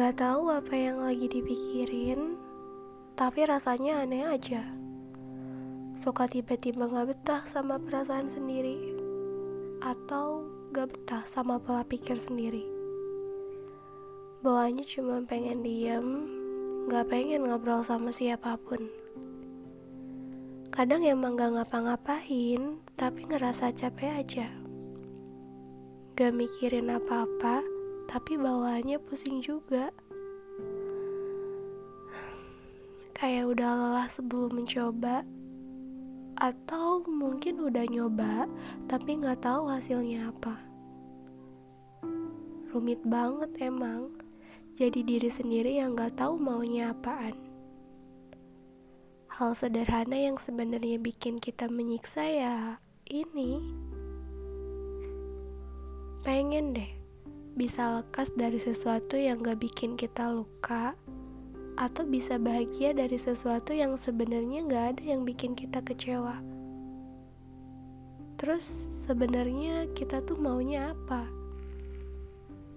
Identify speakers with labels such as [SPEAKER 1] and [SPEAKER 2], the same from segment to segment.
[SPEAKER 1] Gak tahu apa yang lagi dipikirin, tapi rasanya aneh aja. Suka tiba-tiba gak betah sama perasaan sendiri, atau gak betah sama pola pikir sendiri. Bawaannya cuma pengen diem, gak pengen ngobrol sama siapa pun. Kadang emang gak ngapa-ngapain, tapi ngerasa capek aja. Gak mikirin apa-apa, tapi bawaannya pusing juga. Kayak udah lelah sebelum mencoba, atau mungkin udah nyoba tapi nggak tahu hasilnya apa. Rumit banget emang, jadi diri sendiri yang nggak tahu maunya apaan. Hal sederhana yang sebenarnya bikin kita menyiksa ya ini. Pengen deh bisa lekas dari sesuatu yang gak bikin kita luka, atau bisa bahagia dari sesuatu yang sebenarnya gak ada yang bikin kita kecewa. Terus sebenarnya kita tuh maunya apa?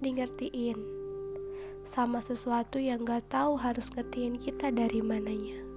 [SPEAKER 1] Di sama sesuatu yang gak tahu harus ngertiin kita dari mananya.